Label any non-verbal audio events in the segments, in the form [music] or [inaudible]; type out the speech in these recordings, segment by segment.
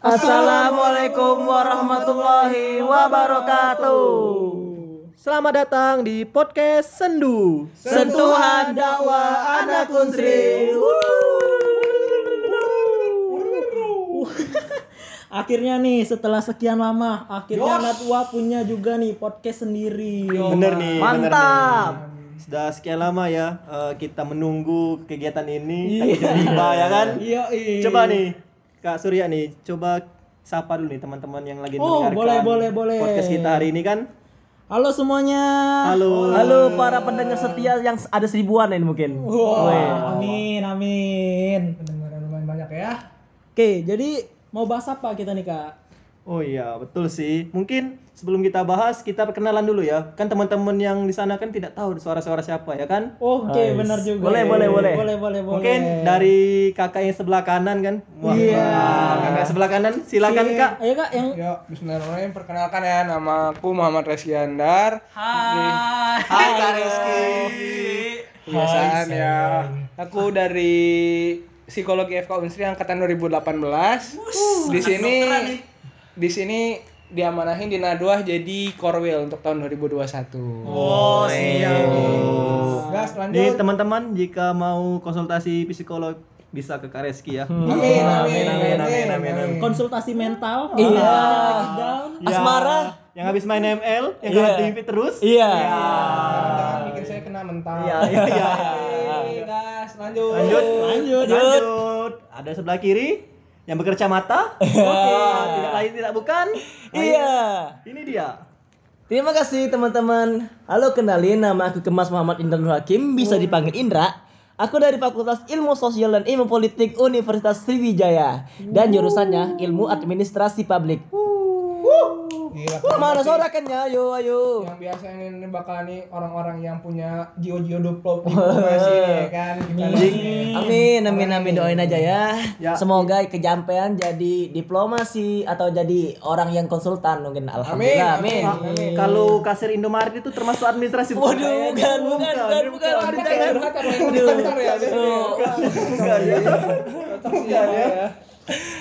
Assalamualaikum warahmatullahi wabarakatuh. Selamat datang di podcast Sendu. Sentuhan dakwah anak unsri. [laughs] Akhirnya nih setelah sekian lama, akhirnya Natwa punya juga nih podcast sendiri. Bener nih, bener Mantap. nih. Sudah sekian lama ya eh, kita menunggu kegiatan ini tak tiba ya kan? Iya, iya. Coba nih Kak Surya nih, coba sapa dulu nih teman-teman yang lagi Oh, mendengarkan boleh, boleh, boleh. podcast kita hari ini kan. Halo semuanya. Halo. Halo para pendengar setia yang ada seribuan ini mungkin. Wah, amin, amin. pendengaran lumayan banyak ya Oke, jadi mau bahas apa kita nih kak? Oh iya, betul sih. Mungkin sebelum kita bahas, kita perkenalan dulu ya. Kan teman-teman yang di sana kan tidak tahu suara-suara siapa ya kan? Oh, Oke, Nice. benar juga. Boleh, boleh, boleh. Boleh, boleh, boleh. Mungkin dari kakak yang sebelah kanan kan? Wah, Iya. wah, kakak sebelah kanan, silakan Kak. Ayo kak, yang ya Bismillahirrahmanirrahim perkenalkan ya nama aku Muhammad Reskiandar Hai. Hai Kak Rizky. kebiasaan ya aku dari psikologi FK Unsri angkatan 2018 di sini di sini diamanahin di Nadwah jadi korwil untuk tahun 2021 Oh, siap. gas Nih lanjut teman-teman jika mau konsultasi psikolog bisa ke Kak Reski ya. amin amin amin amin amin konsultasi mental. Iya. Lagi down. Asmara. Yang habis main ML, yang Iya. kalah TV terus. Iya. jangan bikin saya kena mental Iya, iya, iya. Gas lanjut Lanjut, Lanjut. lanjut. Ada sebelah kiri yang berkacamata. [laughs] Oke, tidak lain tidak bukan. Iya. Ini dia. Terima kasih teman-teman. Halo kenalin nama aku Kemas Muhammad Indra Nur Hakim, bisa dipanggil Indra. Aku dari Fakultas Ilmu Sosial dan Ilmu Politik Universitas Sriwijaya dan jurusannya Ilmu Administrasi Publik. Gila, Wah, mana sorakannya? Ayo, ayo. yang biasa ini, ini bakal nih orang-orang yang punya jiwa-jiwa diplom diplomasi nih [laughs] kan. Amin, amin, amin. Doain aja ya. Ya. Semoga kejampaian jadi diplomasi atau jadi orang yang konsultan mungkin. Alhamdulillah. Amin. Ah, Kalau kasir Indomaret itu termasuk administrasi bukan? Waduh, bukan, bukan, bukan, bukan. Kita Jangan. curhat apa yang komentar ya Oh, Bukan ya. Bukan ya.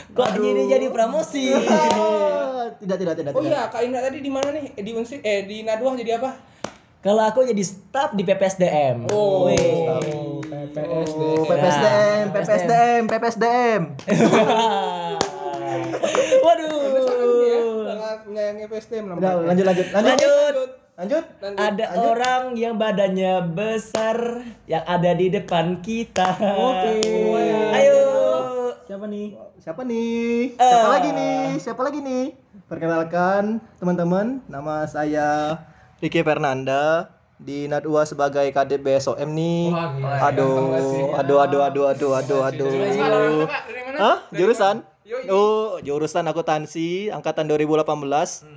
Kok gini jadi promosi? [laughs] Tidak, tidak, tidak. Oh iya, Kak Indra tadi di mana nih? Eh, Di Unsri eh di Nadwah jadi apa? Kalau aku jadi staf di PPSDM. Oh, Wih. PPSD. Oh, PPSDM, PPSDM, PPSDM. [laughs] Waduh. Sangat menyayangi PSDM Udah, nampaknya. lanjut, lanjut, lanjut. Lanjut. Lanjut. Lanjut. Ada orang yang badannya besar yang ada di depan kita. Oke. Ayo. Siapa nih? Siapa nih? Eh. Siapa lagi nih? Siapa lagi nih? Perkenalkan teman-teman, nama saya Ricky Fernanda di Nadua sebagai KDB SOM nih. Wah, gila. Aduh, aduh, aduh, aduh, aduh, aduh, aduh. Mana? Hah? Jurusan? Oh, jurusan akuntansi angkatan 2018.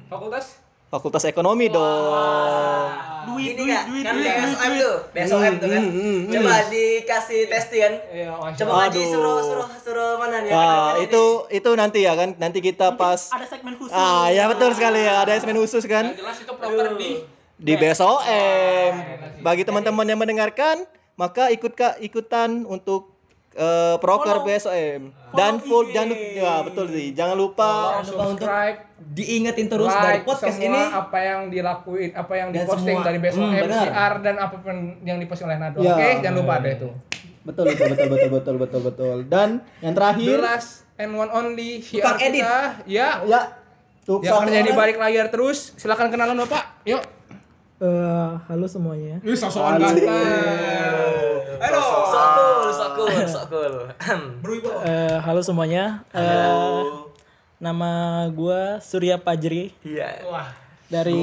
Fakultas? Fakultas Ekonomi dong. Duit, duit, duit, kan BSOM tuh, BSOM tuh kan. Hmm, hmm, hmm. Coba dikasih testing kan. Iya, Masya Coba Allah. ngaji Aduh. suruh suruh suruh mana nih? Wah, itu itu nanti ya kan. Nanti kita pas Ada segmen khusus. Ah, ya betul sekali ya. Ada segmen khusus kan? Jelas itu proker di di BSOM. Bagi teman-teman yang mendengarkan, maka ikut Kak ikutan untuk eh, proker BSOM dan full jangan lupa ya betul sih. Jangan lupa Jangan lupa untuk diingetin terus dari like podcast semua ini. apa yang dilakuin, apa yang Dan diposting semua. dari BSOM, Hmm, benar. CR dan apa pun yang diposting oleh Nado. Ya. Oke, jangan lupa ada itu. betul betul betul betul betul betul betul. Dan yang The terakhir last and one only Tukang CR edit. kita. Ya, ya tuh yang kerja di balik layar terus. Silakan kenalan Bapak. Yuk. Eh, halo semuanya. Wih, sosokan ganteng. Halo. Sokul, sokul, sokul. Eh, halo semuanya. Eh, nama gua Surya Pajri Iya. Wah, dari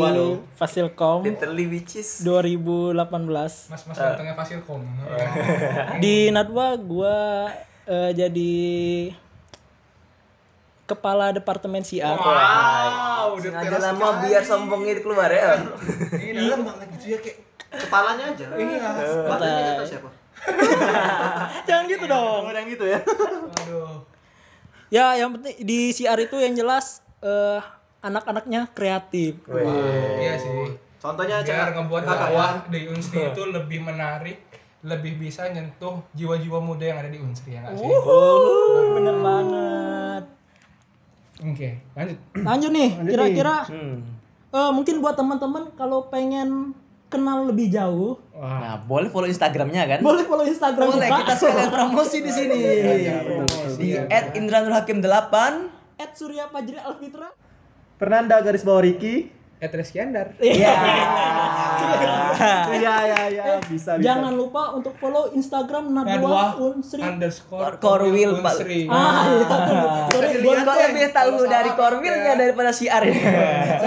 Fasilkom Literally which is 2018. Mas-mas gantengnya Fasilkom. Di Nadwa gua eh, jadi kepala departemen CR. Wow, sengaja lama biar sombongnya itu keluar ya. Ini dalam banget gitu ya kayak kepalanya aja. Iya. Badannya kita siapa? Jangan gitu dong. Oh, yang gitu ya. Aduh. Ya, yang penting di CR itu yang jelas eh, anak-anaknya kreatif. Iya sih. Contohnya cek ngebuat kakak dakwah di Unsri itu lebih menarik, lebih bisa nyentuh jiwa-jiwa muda yang ada di Unsri ya nggak sih? Oh, bener banget. Oke, lanjut. Lanjut nih, kira-kira Hmm. eh, mungkin buat teman-teman kalau pengen kenal lebih jauh, Wah. Nah, boleh follow Instagramnya kan? boleh follow Instagram Boleh, kita sekalian promosi di sini. promosi, Di ya. @indranurhakim8 At Surya Fajri Alfitra. Fernanda garis bawah Ricky. Ed Reskiandar. [laughs] Iya. Iya ya ya bisa bisa. Jangan lupa untuk follow Instagram Nadwa Unsri. underscore Korwil, Pak. Unsri. Ah, iya. Deh, lebih tahu dari Korwilnya ya. daripada siar ya.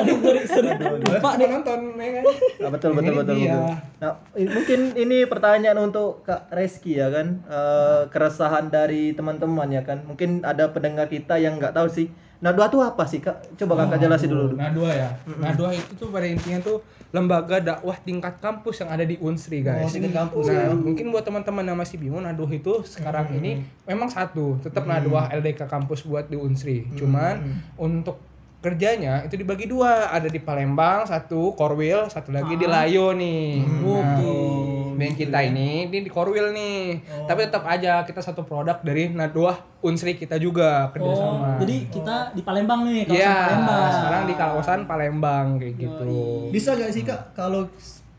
Sorry, sorry, sorry. Lupa nih nonton ya kan. Nah, betul betul betul betul. Nah, mungkin ini pertanyaan untuk Kak Reski ya kan. Eh, keresahan dari teman-teman ya kan. Mungkin ada pendengar kita yang nggak tahu sih. Nadwa itu apa sih Kak? Coba Kakak jelasin dulu. Nadua ya. Nadua itu tuh pada intinya tuh lembaga dakwah tingkat kampus yang ada di Unsri guys. Oh, tingkat kampus, Nah, ya. mungkin buat teman-teman yang masih bingung Nadua itu sekarang ini memang satu, tetap Nadua LDK kampus buat di Unsri. Cuman untuk kerjanya itu dibagi dua, ada di Palembang satu, Korwil, satu lagi di Layo nih. Nah, dan kita ini ini di Korwil nih. Tapi tetap aja kita satu produk dari Nadua Unsri kita juga kerjasama. Oh, jadi kita di Palembang nih, kawasan Iya, Palembang. sekarang di kawasan Palembang kayak gitu. Bisa gak sih Kak kalau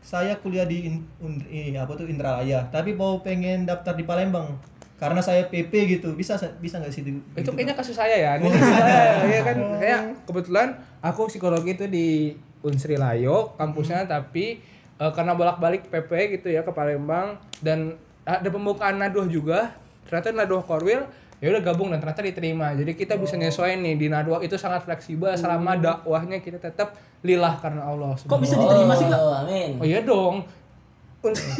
saya kuliah di in, un- apa tuh Indralaya, tapi mau pengen daftar di Palembang karena saya PP gitu. Bisa bisa nggak sih Itu gitu, kayaknya kasus saya ya. Ini kasus [laughs] saya, ya kan. Kayak kebetulan aku psikologi itu di Unsri Layo kampusnya tapi eh, karena bolak-balik PP gitu ya ke Palembang dan ada pembukaan Naduh juga. Ternyata Naduh Korwil ya udah gabung dan ternyata diterima. Jadi kita bisa nyesuaiin nih di Naduh itu sangat fleksibel selama dakwahnya kita tetap lillah karena Allah. Kok bisa diterima sih, Kak? Oh, amin. Oh iya dong.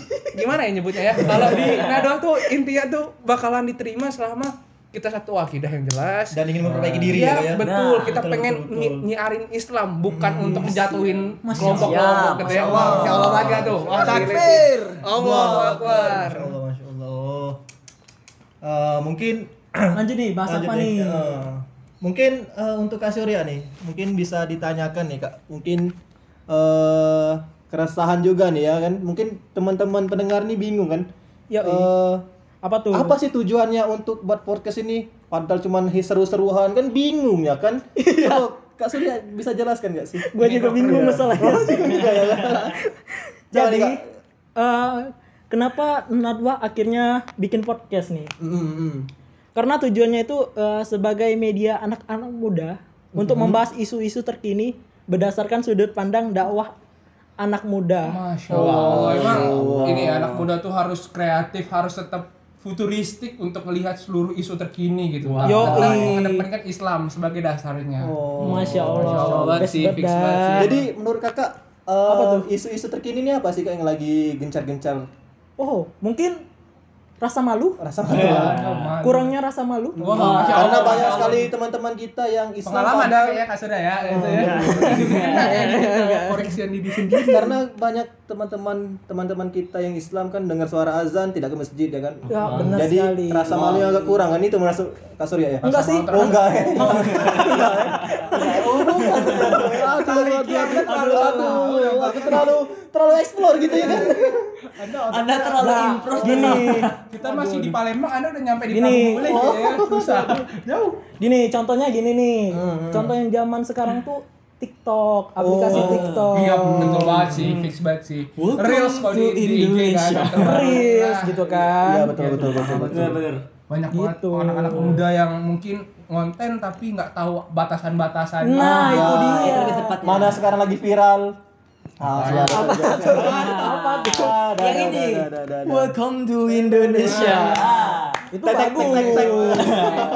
[laughs] Gimana ya nyebutnya ya? Kalau di Nadoh tuh intinya tuh bakalan diterima selama kita satu akidah yang jelas. dan ingin memperbaiki diri Iya, ya, ya. betul. Nah, kita betul, pengen betul, betul. nyiarin Islam, bukan untuk menjatuhin kelompok-kelompok Allah. gitu ya. Wah, Allah. ya Allah lagi tuh. Wah, Takbir. Allah Akbar. Masya Allah, Allah. Eh, mungkin [clears throat] Lanjut nih, bahas lanjut apa nih? Eh, mungkin eh, untuk Kak Surya nih, mungkin bisa ditanyakan nih Kak. Mungkin eh keresahan juga nih ya kan. Mungkin teman-teman pendengar nih bingung kan. Ya, Eh, apa tuh? apa sih tujuannya untuk buat podcast ini? Padahal cuman seru-seruan kan bingung ya kan? [laughs] Coba Kak Surya bisa jelaskan nggak sih? Gue juga bingung masalahnya. Jangan, [laughs] Jadi, eh, kenapa Nadwa akhirnya bikin podcast nih? Mm, mm. Karena tujuannya itu eh, sebagai media anak-anak muda untuk membahas isu-isu terkini berdasarkan sudut pandang dakwah anak muda. Masya Allah. Emang ini anak muda tuh harus kreatif, harus tetap futuristik untuk melihat seluruh isu terkini gitu. Yoi. Tetap mengedepankan Islam sebagai dasarnya. Oh. Masya Allah. Masya Allah Best sih, fix banget. banget sih. Jadi menurut kakak eh, Apa tuh? isu-isu terkini ini apa sih kak yang lagi gencar-gencar Oh, mungkin rasa malu? rasa Iya. malu? Kurangnya rasa malu? Wah, Masya Karena banyak sekali teman-teman kita yang Islam pengalaman padahal- ya Kak Surya ya itu ya. [laughs] Nah, ya, kita koreksian diri sendiri. karena banyak teman-teman teman-teman kita yang Islam kan dengar suara azan tidak ke masjid ya kan. Ya, benar Jadi sekali. rasa malu yang agak kurang kan itu masuk Kak Surya ya? Enggak sih. Oh enggak ya? [laughs] Enggak ya? Oh. Aduh, aduh, aku terlalu terlalu explore gitu ya kan? Anda terlalu improve Gini, Kita masih di Palembang, Anda udah nyampe di Gini. Palembang boleh ya? Susah. Jauh. gini contohnya gini nih. Hmm, Contoh yang zaman sekarang tuh TikTok, aplikasi Oh. TikTok. Iya betul banget sih, fix banget sih. Welcome Reels kalau di, di IG kan. Indonesia. betul. Reels gitu kan. Iya betul betul betul betul. Bener-bener. Banyak banget Gitu. anak-anak muda yang mungkin ngonten tapi nggak tahu batasan-batasannya. Nah, Ya, itu dia. itu lebih tepatnya. Mana sekarang lagi viral? Ah, sudah, sudah. Apa tuh? Yang ini. Welcome to Indonesia. Ah. Itu bagus.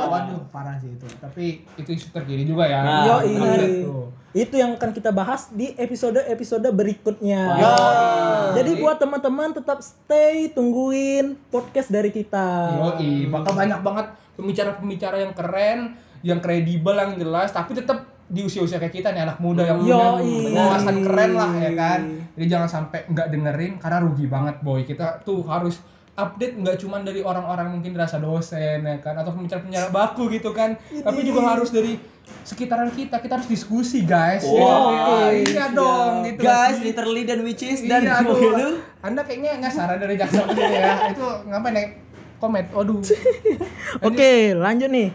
Waduh, parah sih itu. Tapi itu isu terkini juga ya. Yo, Bener ini. tuh. Itu yang akan kita bahas di episode-episode berikutnya. Ya. Jadi buat teman-teman tetap stay tungguin podcast dari kita. Yoi, bakal banyak banget pembicara-pembicara yang keren, yang kredibel, yang jelas, tapi tetap di usia-usia kayak kita nih anak muda yang punya wawasan keren lah ya kan. Jadi jangan sampai nggak dengerin karena rugi banget boy. Kita tuh harus update nggak cuma dari orang-orang mungkin dirasa dosen ya kan atau pembicara-pembicara baku gitu kan tapi juga harus dari sekitaran kita kita harus diskusi guys Wah, Ya, iya dong gitu Guys, literally dan which is dan iya, aduh. gitu. Anda kayaknya nyasar dari jaksa ya. Itu ngapain nih? Komet. Waduh. [laughs] Oke, lanjut nih.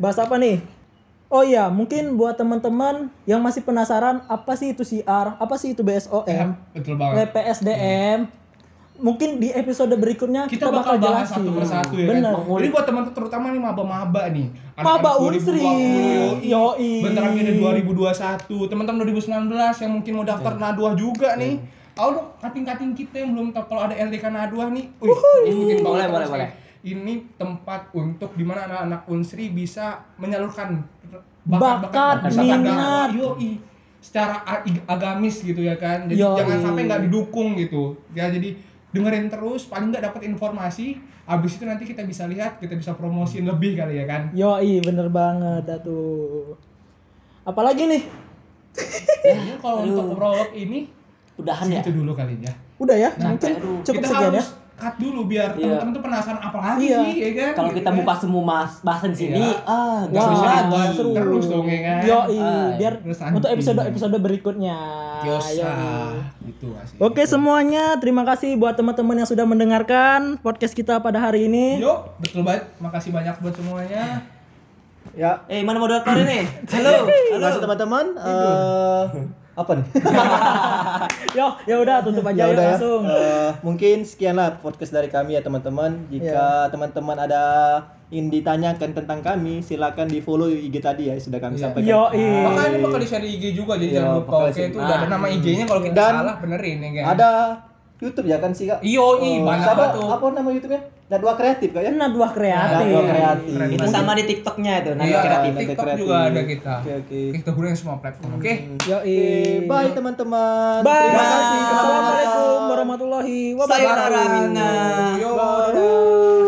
Bahas apa nih? Oh iya, mungkin buat teman-teman yang masih penasaran apa sih itu CR, apa sih itu BSOM, Ya, betul banget. WPSDM, mungkin di episode berikutnya kita, bakal, bahas jelasin. satu persatu ya Bener. kan. Jadi buat teman terutama nih maba-maba nih. Maba Unsri. 2020, Yoi. Bentar lagi ada 2021. Teman-teman 2019 yang mungkin mau daftar Naduah juga nih. Tahu dong kating-kating kita yang belum tahu kalau ada LDK Naduah nih. Wih, ikutin Boleh, boleh, boleh. Ini tempat untuk di mana anak-anak Unsri bisa menyalurkan Bakat, minat. Yoi. Secara agamis gitu ya kan. Jadi Yoi. jangan sampai nggak didukung gitu. Ya jadi dengerin terus paling nggak dapat informasi habis itu nanti kita bisa lihat kita bisa promosiin lebih kali ya kan Yoi, bener banget atuh. Apalagi nih? Kalau untuk prolog ini Udahan ya. itu dulu kali ya Udah ya? Nah, mungkin aduh. cukup kita sekian ya. harus cut dulu biar Iya. teman-teman tuh penasaran apa lagi Iya. sih ya kan Kalau Gitu kita kan. buka semua mas bahasan di sini, Iya. ah, Nggak gak bisa lagi. dibuat seru. terus dong ya kan Yoi, Ah, biar terus lanjut. untuk episode-episode berikutnya. Yosa gitu asik Oke semuanya, terima kasih buat teman-teman yang sudah mendengarkan podcast kita pada hari ini. yuk betul banget makasih banyak buat semuanya Ya, Eh, mana moderator ini? [laughs] Halo. kasih teman-teman. Eh, apa nih? [laughs] Yo, ya udah tutup aja ya yuk udah ya. langsung. Eh, mungkin sekianlah podcast dari kami ya teman-teman. Jika teman-teman ada ingin ditanyakan tentang kami, silakan di follow IG tadi ya sudah kami Iya. sampaikan. Yo, makanya ini bakal di share IG juga jadi Iya, jangan lupa oke di- itu udah ada nama IG-nya kalau kita Dan salah benerin ya kan Ada YouTube ya kan sih kak? iyo i Oh, banyak siapa- banget tuh Apa nama YouTube-nya? Nadwa Kreatif kak ya? Nah, dua kreatif. Nadwa Kreatif. Keren Itu sama di TikToknya itu, nanti Iya, kreatif. di TikTok Kreatif. juga ada kita. Oke oke. Kita gunain semua platform, oke? Yo, Oke, bye teman-teman. Bye. Terima kasih. Assalamualaikum warahmatullahi wabarakatuh. Sayonara minna. Yo, Bye. dadah.